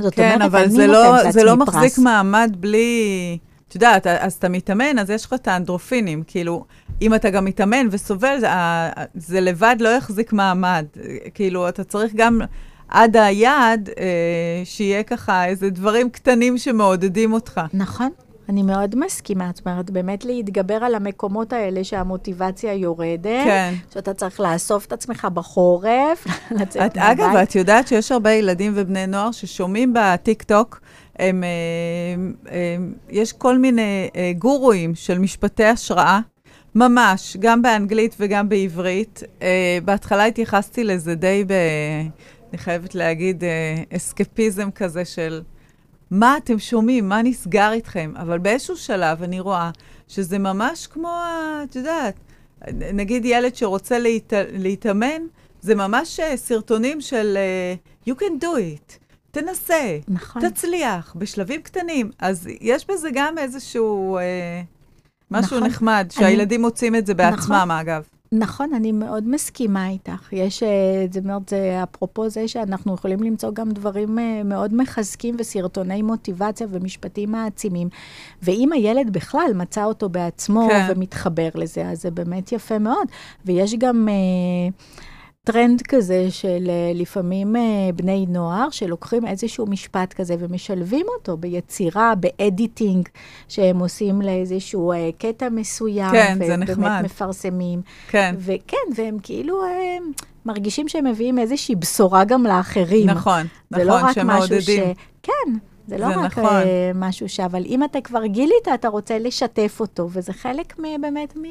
זאת כן, אומרת, אבל זה לא, זה לא מחזיק מעמד בלי... את יודעת, אז אתה מתאמן, אז יש לך את האנדרופינים. כאילו, אם אתה גם מתאמן וסובל, זה, זה לבד לא יחזיק מעמד. כאילו, אתה צריך גם עד היעד, אה, שיהיה ככה איזה דברים קטנים שמעודדים אותך. נכון. אני מאוד מסכימה, זאת אומרת, באמת להתגבר על המקומות האלה שהמוטיבציה יורדת, כן. שאתה צריך לאסוף את עצמך בחורף, לצאת מהבית. אגב, את יודעת שיש הרבה ילדים ובני נוער ששומעים בטיק-טוק הם, אה, אה, יש כל מיני אה, גורואים של משפטי השראה, ממש, גם באנגלית וגם בעברית. אה, בהתחלה התייחסתי לזה די ב... אני חייבת להגיד, אסקפיזם כזה של מה אתם שומעים, מה נסגר איתכם? אבל באיזשהו שלב אני רואה שזה ממש כמו, את יודעת, נגיד ילד שרוצה להת... להתאמן, זה ממש סרטונים של uh, you can do it, תנסה, נכון. תצליח, בשלבים קטנים. אז יש בזה גם איזשהו uh, משהו נכון. נחמד, אני- שהילדים מוצאים את זה בעצמם, נכון. אגב. נכון, אני מאוד מסכימה איתך. יש, אה, זאת אומרת, זה אפרופו זה שאנחנו יכולים למצוא גם דברים אה, מאוד מחזקים וסרטוני מוטיבציה ומשפטים מעצימים. ואם הילד בכלל מצא אותו בעצמו כן. ומתחבר לזה, אז זה באמת יפה מאוד. ויש גם... אה, טרנד כזה של אה, לפעמים אה, בני נוער שלוקחים איזשהו משפט כזה ומשלבים אותו ביצירה, ב editing, שהם עושים לאיזשהו אה, קטע מסוים. כן, זה ובאמת נחמד. מפרסמים. כן, וכן, והם כאילו אה, מרגישים שהם מביאים איזושהי בשורה גם לאחרים. נכון, זה לא נכון, רק משהו ש... שמעודדים. כן, זה לא זה רק נכון. משהו ש... אבל אם אתה כבר גילית, אתה רוצה לשתף אותו, וזה חלק באמת מ...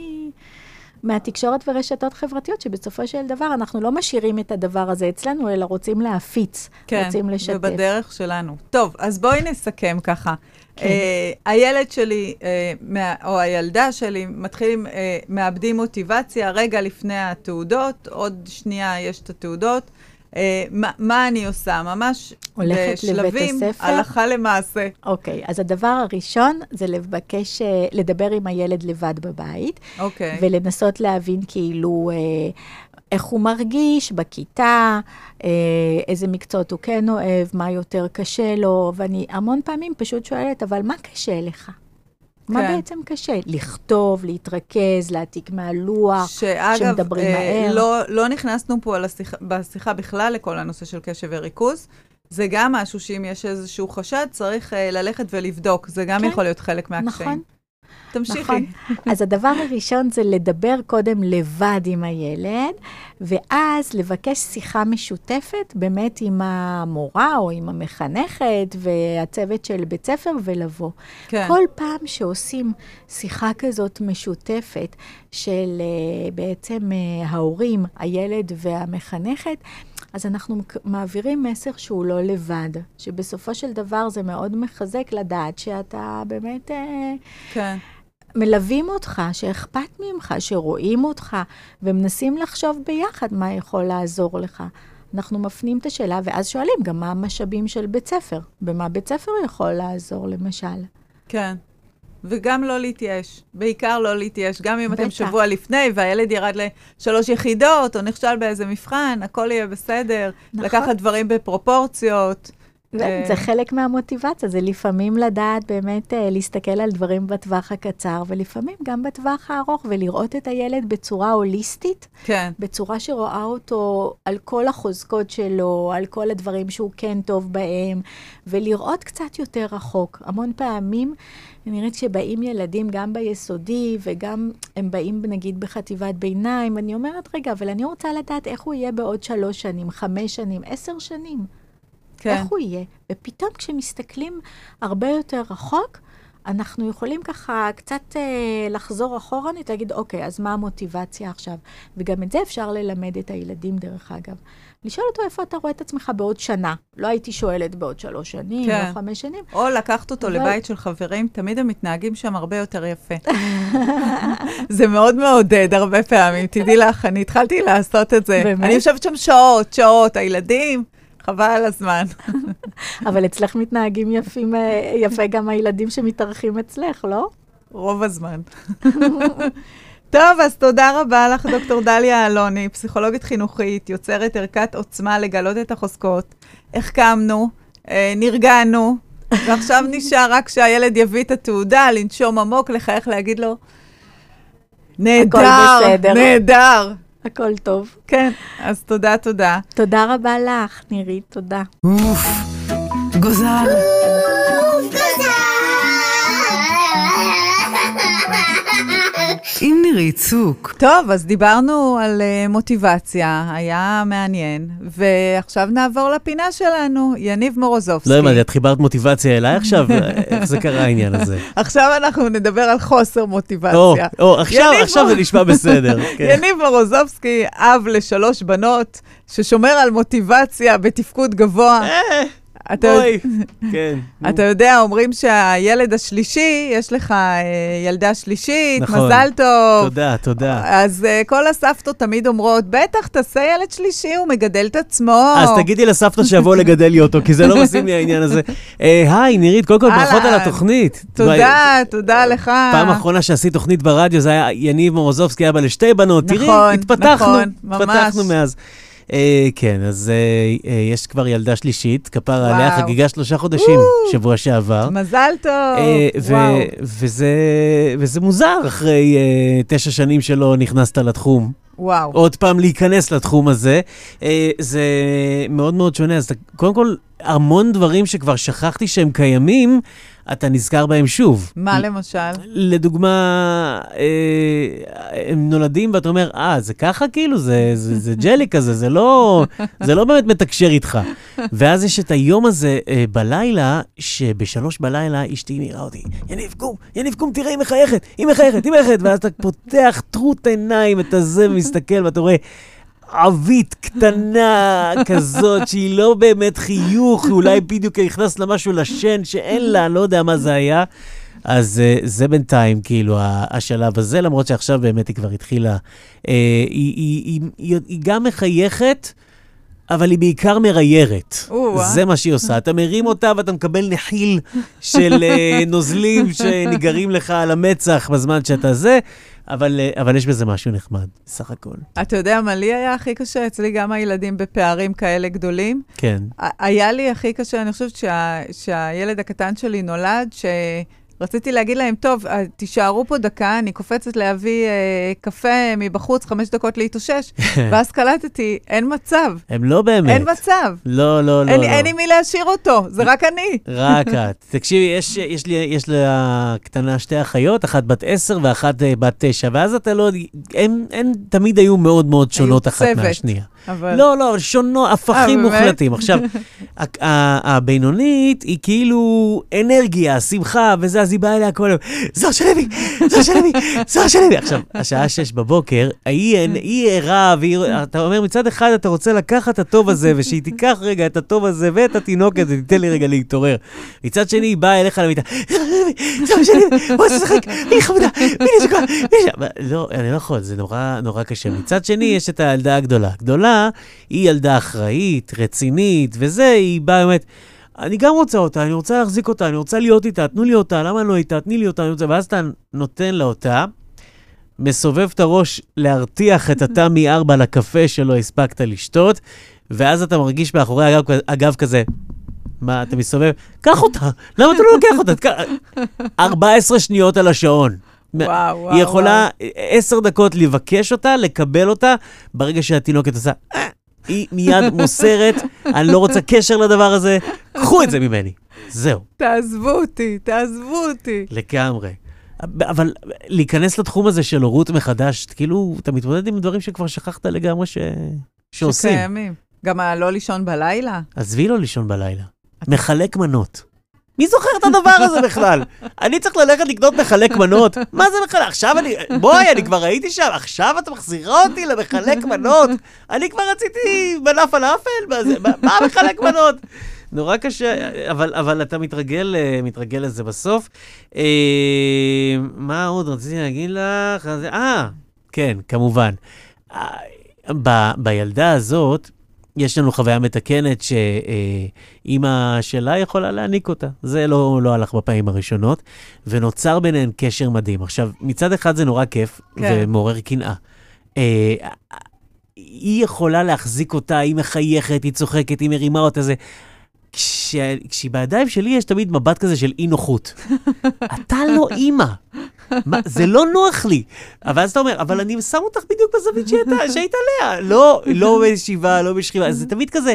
מהתקשורת ורשתות חברתיות, שבסופו של דבר אנחנו לא משאירים את הדבר הזה אצלנו, אלא רוצים להפיץ, כן, רוצים לשתף. ובדרך שלנו. טוב, אז בואי נסכם ככה. כן. אה, הילד שלי, אה, מה, או הילדה שלי, מתחילים, אה, מאבדים מוטיבציה רגע לפני התעודות, עוד שנייה יש את התעודות. אה, מה, מה אני עושה? ממש בשלבים? הלכה למעשה. אוקיי, אז הדבר הראשון זה לבקש, אה, לדבר עם הילד לבד בבית, אוקיי. ולנסות להבין כאילו אה, איך הוא מרגיש בכיתה, איזה מקצועות הוא כן אוהב, מה יותר קשה לו, ואני המון פעמים פשוט שואלת, אבל מה קשה לך? מה כן. בעצם קשה? לכתוב, להתרכז, להעתיק מהלוח, שאגב, שמדברים אה, מהר. לא, לא נכנסנו פה על השיחה, בשיחה בכלל לכל הנושא של קשב וריכוז. זה גם משהו שאם יש איזשהו חשד, צריך אה, ללכת ולבדוק. זה גם כן. יכול להיות חלק מהקשיים. נכון. תמשיכי. נכון. אז הדבר הראשון זה לדבר קודם לבד עם הילד, ואז לבקש שיחה משותפת באמת עם המורה או עם המחנכת והצוות של בית ספר ולבוא. כן. כל פעם שעושים שיחה כזאת משותפת של אה, בעצם אה, ההורים, הילד והמחנכת, אז אנחנו מעבירים מסר שהוא לא לבד, שבסופו של דבר זה מאוד מחזק לדעת שאתה באמת... אה, כן. מלווים אותך, שאכפת ממך, שרואים אותך, ומנסים לחשוב ביחד מה יכול לעזור לך. אנחנו מפנים את השאלה, ואז שואלים גם מה המשאבים של בית ספר. במה בית ספר יכול לעזור, למשל. כן. וגם לא להתייאש. בעיקר לא להתייאש. גם אם אתם בטח. שבוע לפני והילד ירד לשלוש יחידות, או נכשל באיזה מבחן, הכל יהיה בסדר. נכון. לקחת דברים בפרופורציות. אה, זה חלק מהמוטיבציה, זה לפעמים לדעת באמת אה, להסתכל על דברים בטווח הקצר, ולפעמים גם בטווח הארוך, ולראות את הילד בצורה הוליסטית, כן. בצורה שרואה אותו על כל החוזקות שלו, על כל הדברים שהוא כן טוב בהם, ולראות קצת יותר רחוק. המון פעמים, נראית שבאים ילדים גם ביסודי, וגם הם באים נגיד בחטיבת ביניים, אני אומרת, רגע, אבל אני רוצה לדעת איך הוא יהיה בעוד שלוש שנים, חמש שנים, עשר שנים. כן. איך הוא יהיה? ופתאום כשמסתכלים הרבה יותר רחוק, אנחנו יכולים ככה קצת אה, לחזור אחורנית, להגיד, אוקיי, אז מה המוטיבציה עכשיו? וגם את זה אפשר ללמד את הילדים, דרך אגב. לשאול אותו איפה אתה רואה את עצמך בעוד שנה. לא הייתי שואלת בעוד שלוש שנים, כן. או חמש שנים. או לקחת אותו אבל- לבית של חברים, תמיד הם מתנהגים שם הרבה יותר יפה. זה מאוד מעודד הרבה פעמים, תדעי לך, אני התחלתי לעשות את זה. באמת? אני יושבת שם שעות, שעות, הילדים, חבל על הזמן. אבל אצלך מתנהגים יפים, אה, יפה גם הילדים שמתארחים אצלך, לא? רוב הזמן. טוב, אז תודה רבה לך, דוקטור דליה אלוני, פסיכולוגית חינוכית, יוצרת ערכת עוצמה לגלות את החוזקות. החכמנו, אה, נרגענו, ועכשיו נשאר רק שהילד יביא את התעודה, לנשום עמוק, לחייך, להגיד לו, נהדר, בסדר." נהדר. הכל טוב. כן, אז תודה, תודה. תודה רבה לך, נירית, תודה. אוף, גוזל. עם נירית צוק. טוב, אז דיברנו על uh, מוטיבציה, היה מעניין, ועכשיו נעבור לפינה שלנו, יניב מורוזובסקי. לא הבנתי, את חיברת מוטיבציה אליי עכשיו? איך זה קרה העניין הזה? עכשיו אנחנו נדבר על חוסר מוטיבציה. או, או, עכשיו, עכשיו זה נשמע בסדר. כן. יניב מורוזובסקי, אב לשלוש בנות, ששומר על מוטיבציה בתפקוד גבוה. אתה בואי. כן. אתה יודע, אומרים שהילד השלישי, יש לך אה, ילדה שלישית, נכון. מזל טוב. תודה, תודה. אז uh, כל הסבתות תמיד אומרות, בטח, תעשה ילד שלישי, הוא מגדל את עצמו. אז תגידי לסבתא שיבוא לגדל לי אותו, כי זה לא מתאים לי העניין הזה. אה, היי, נירית, קודם כל ברכות על. התוכנית. תודה, תודה לך. פעם אחרונה שעשית תוכנית ברדיו, זה היה יניב מורוזובסקי, אבא לשתי בנות. נכון, התפתחנו, נכון, ממש. התפתחנו מאז. אה, כן, אז אה, אה, יש כבר ילדה שלישית, כפרה עליה. חגיגה שלושה חודשים. שבוע שעבר. מזל טוב. וואו. וזה, מוזר אחרי תשע שנים שלא נכנסת לתחום. וואו. עוד פעם להיכנס לתחום הזה. זה מאוד מאוד שונה. אז קודם כל, המון דברים שכבר שכחתי שהם קיימים, אתה נזכר בהם שוב. מה למשל? לדוגמה, אה, הם נולדים ואתה אומר, אה, זה ככה כאילו? זה, זה, זה ג'לי כזה, זה לא, זה לא באמת מתקשר איתך. ואז יש את היום הזה אה, בלילה, שבשלוש בלילה אשתי מעירה אותי, יניב, קום, יניב, קום, תראה, היא מחייכת, היא מחייכת, היא מחייכת, ואז אתה פותח טרוט עיניים, את הזה, ומסתכל, ואתה רואה... עווית קטנה כזאת, שהיא לא באמת חיוך, אולי בדיוק נכנס לה משהו לשן שאין לה, לא יודע מה זה היה. אז uh, זה בינתיים, כאילו, השלב הזה, למרות שעכשיו באמת היא כבר התחילה. היא, היא, היא, היא, היא גם מחייכת, אבל היא בעיקר מריירת. זה מה שהיא עושה. אתה מרים אותה ואתה מקבל נחיל של uh, נוזלים שניגרים לך על המצח בזמן שאתה זה, אבל, uh, אבל יש בזה משהו נחמד, סך הכל. אתה יודע מה לי היה הכי קשה? אצלי גם הילדים בפערים כאלה גדולים. כן. היה לי הכי קשה, אני חושבת שה, שהילד הקטן שלי נולד, שרציתי להגיד להם, טוב, אה, תישארו פה דקה, אני קופצת להביא אה, קפה מבחוץ, חמש דקות להתאושש, ואז קלטתי, אין מצב, הם לא באמת. אין מצב. לא, לא, לא. אין, לא. אין עם מי להשאיר אותו, זה רק אני. רק את. תקשיבי, יש, יש, לי, יש לה קטנה שתי אחיות, אחת בת עשר ואחת אה, בת תשע, ואז אתה לא... הן, הן תמיד היו מאוד מאוד שונות אחת צוות. מהשנייה. אבל... לא, לא, אבל שונות, הפכים אה? מוחלטים. עכשיו, הבינונית היא כאילו אנרגיה, שמחה, וזה, אז היא באה אליה כל היום, זוהר שלוי, זוהר שלוי, זוהר שלוי. עכשיו, השעה שש בבוקר, היא ערה, ואתה אומר, מצד אחד אתה רוצה לקחת את הטוב הזה, ושהיא תיקח רגע את הטוב הזה ואת התינוקת, ותיתן לי רגע להתעורר. מצד שני, היא באה אליך למיטה, זוהר שלוי, בוא תשחק, מי חמודה, מי נשקוע, מי שם. לא, אני לא יכול, זה נורא קשה. מצד שני, יש את הילדה הגדולה. הגדולה היא ילדה אחראית, רצינית, וזה, היא באה באמת, אני גם רוצה אותה, אני רוצה להחזיק אותה, אני רוצה להיות איתה, תנו לי אותה, למה לא איתה, תני לי אותה, אני רוצה... ואז אתה נותן לה אותה, מסובב את הראש להרתיח את התא מ-4 לקפה שלא הספקת לשתות, ואז אתה מרגיש מאחורי הגב, הגב כזה, מה, אתה מסתובב? קח אותה, למה אתה לא לוקח אותה? תק- 14 שניות על השעון. וואו, וואו, היא יכולה עשר דקות לבקש אותה, לקבל אותה, ברגע שהתינוקת עושה, "אה", היא מיד מוסרת, אני לא רוצה קשר לדבר הזה, קחו את זה ממני. זהו, תעזבו אותי, תעזבו אותי. לגמרי. אבל להיכנס לתחום הזה של הורות מחדש, כאילו, אתה מתמודד עם דברים שכבר שכחת לגמרי ש... שעושים. שקיימים. גם הלא לישון בלילה. עזבי לו לישון בלילה. מחלק מנות. מי זוכר את הדבר הזה בכלל? אני צריך ללכת לקנות מחלק מנות? מה זה מחלק? עכשיו אני... בואי, אני כבר הייתי שם, עכשיו את מחזירה אותי למחלק מנות? אני כבר רציתי מנה פלאפל? מה זה- מה- מחלק מנות? נורא קשה, אבל, אבל אתה מתרגל, אה, מתרגל לזה בסוף. אה, מה עוד רציתי להגיד לך? אה, כן, כמובן. אה, ב, בילדה הזאת, יש לנו חוויה מתקנת שאימא שלה יכולה להעניק אותה. זה לא, לא הלך בפעמים הראשונות, ונוצר ביניהן קשר מדהים. עכשיו, מצד אחד זה נורא כיף, כן. ומעורר קנאה. אה, היא יכולה להחזיק אותה, היא מחייכת, היא צוחקת, היא מרימה אותה, זה... כש... כשהיא בידיים שלי יש תמיד מבט כזה של אי נוחות. אתה לא אימא. מה, זה לא נוח לי. אבל אז אתה אומר, אבל אני שם אותך בדיוק בזווית שהייתה, שהיית עליה. לא, לא בישיבה, לא בשכיבה, זה תמיד כזה,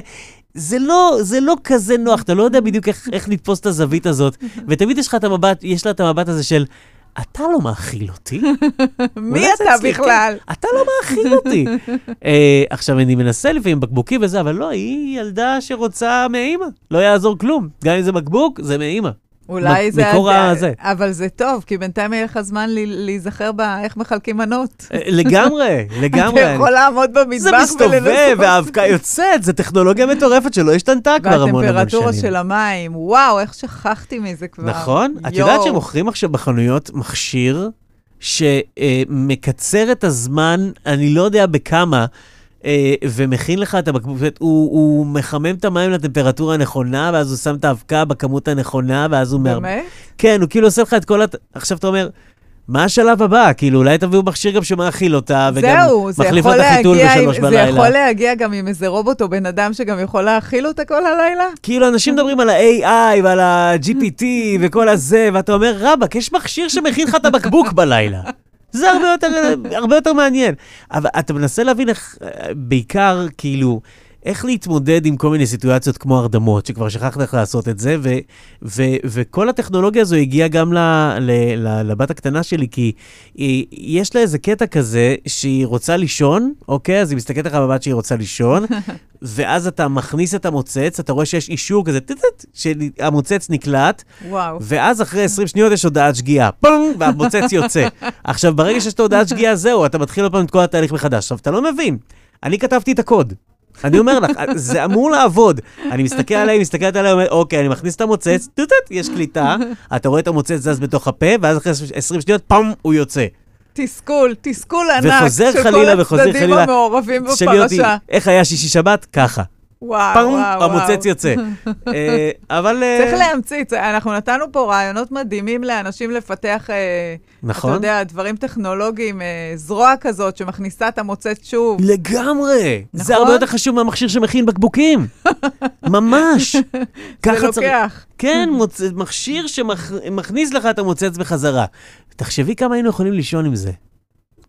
זה לא, זה לא כזה נוח, אתה לא יודע בדיוק איך, איך לתפוס את הזווית הזאת, ותמיד יש לך את המבט, יש לה את המבט הזה של, אתה לא מאכיל אותי. מי אתה אצלי, בכלל? כן, אתה לא מאכיל אותי. אה, עכשיו, אני מנסה לפעמים בקבוקים וזה, אבל לא, היא ילדה שרוצה מאימא. לא יעזור כלום. גם אם זה בקבוק, זה מאימא. אולי זה... מקור הזה. אבל זה טוב, כי בינתיים יהיה לך זמן להיזכר באיך מחלקים מנות. אה, לגמרי, לגמרי. אתה יכול לעמוד במטבח זה מסתובב, ולנסות. והאבקה יוצאת, זו טכנולוגיה מטורפת שלא השתנתה כבר המון המון שנים. והטמפרטורה של המים, וואו, איך שכחתי מזה כבר. נכון? את. יודעת שמוכרים עכשיו בחנויות מכשיר שמקצר את הזמן, אני לא יודע בכמה, אה, ומכין לך את הבקבוק, הוא, הוא מחמם את המים לטמפרטורה הנכונה, ואז הוא שם את האבקה בכמות הנכונה, ואז הוא... באמת? כן, הוא כאילו עושה לך את כל הת... עכשיו אתה אומר, מה השלב הבא? כאילו, אולי תביאו מכשיר גם שמאכיל אותה, וגם זהו, זה מחליף לה את החיתול בשלוש זה בלילה. יכול להגיע גם עם איזה רובוט או בן אדם שגם יכול להאכיל אותה כל הלילה? כאילו, אנשים מדברים על ה-AI ועל ה-GPT וכל הזה, ואתה אומר, רבאק, יש מכשיר שמכין לך את הבקבוק בלילה. זה הרבה יותר, הרבה יותר מעניין. אבל אתה מנסה להבין איך, בעיקר, כאילו, איך להתמודד עם כל מיני סיטואציות כמו הרדמות, שכבר שכחת איך לעשות את זה, ו, ו, וכל הטכנולוגיה הזו הגיעה גם ל, ל, ל, לבת הקטנה שלי, כי היא, יש לה איזה קטע כזה שהיא רוצה לישון, אוקיי? אז היא מסתכלת לך בבת שהיא רוצה לישון, ואז אתה מכניס את המוצץ, אתה רואה שיש אישור כזה, טט-טט, שהמוצץ נקלט, וואו. ואז אחרי 20 שניות יש הודעת שגיאה, פונג, והמוצץ יוצא. עכשיו, ברגע שיש את ההודעת שגיאה, זהו, אתה מתחיל עוד פעם את כל התהליך מחדש. עכשיו, אתה לא מבין, אני כתבתי את הקוד. אני אומר לך, זה אמור לעבוד. אני מסתכל עליה, היא מסתכלת עליה, אומר, אוקיי, אני מכניס את המוצץ, טוטט, יש קליטה, אתה רואה את המוצץ זז בתוך הפה, ואז אחרי 20 שניות, פאם, הוא יוצא. תסכול, תסכול ענק וחוזר של חלילה כל וחוזר הצדדים חלילה. המעורבים אותי, בפרשה. איך היה שישי שבת? ככה. וואו, פאם, וואו, המוצץ. יוצא. אה, אבל... אה, צריך להמציא, אנחנו נתנו פה רעיונות מדהימים לאנשים לפתח, אה, נכון. אתה יודע, דברים טכנולוגיים, זרוע כזאת שמכניסה את המוצץ שוב. לגמרי. זה נכון? הרבה יותר חשוב מהמכשיר שמכין בקבוקים. ממש. זה. לוקח. כן, מוצ... מכשיר שמכניס לך את המוצץ בחזרה. תחשבי כמה היינו יכולים לישון עם זה.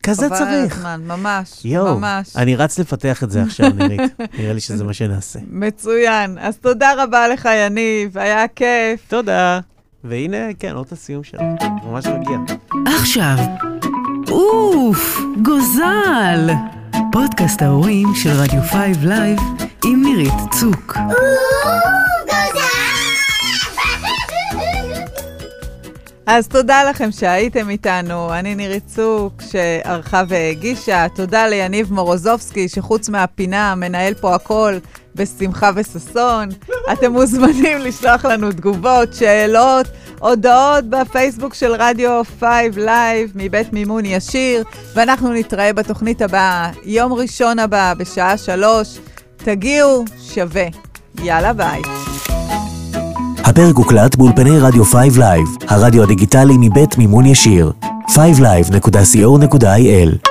כזה חבל על צריך. הזמן, ממש, יואו, ממש. אני רץ לפתח את זה עכשיו, נירית. נראה לי שזה מה שנעשה. מצוין. אז תודה רבה לך, יניב, היה כיף. תודה. והנה, כן, עוד הסיום שלנו. ממש מגיע. עכשיו, אוף, גוזל! פודקאסט ההורים של רדיו 5 Live עם נירית צוק. אז תודה לכם שהייתם איתנו. אני נירית צוק, שערכה והגישה. תודה ליניב מורוזובסקי, שחוץ מהפינה מנהל פה הכל בשמחה וששון. אתם מוזמנים לשלוח לנו תגובות, שאלות, הודעות בפייסבוק של רדיו 5 Live מבית מימון ישיר, ואנחנו נתראה בתוכנית הבאה, יום ראשון הבא, בשעה שלוש. תגיעו, שווה. יאללה ביי. הפרק הוקלט באולפני רדיו 5 Live, הרדיו הדיגיטלי מבית מימון ישיר. 5live.co.il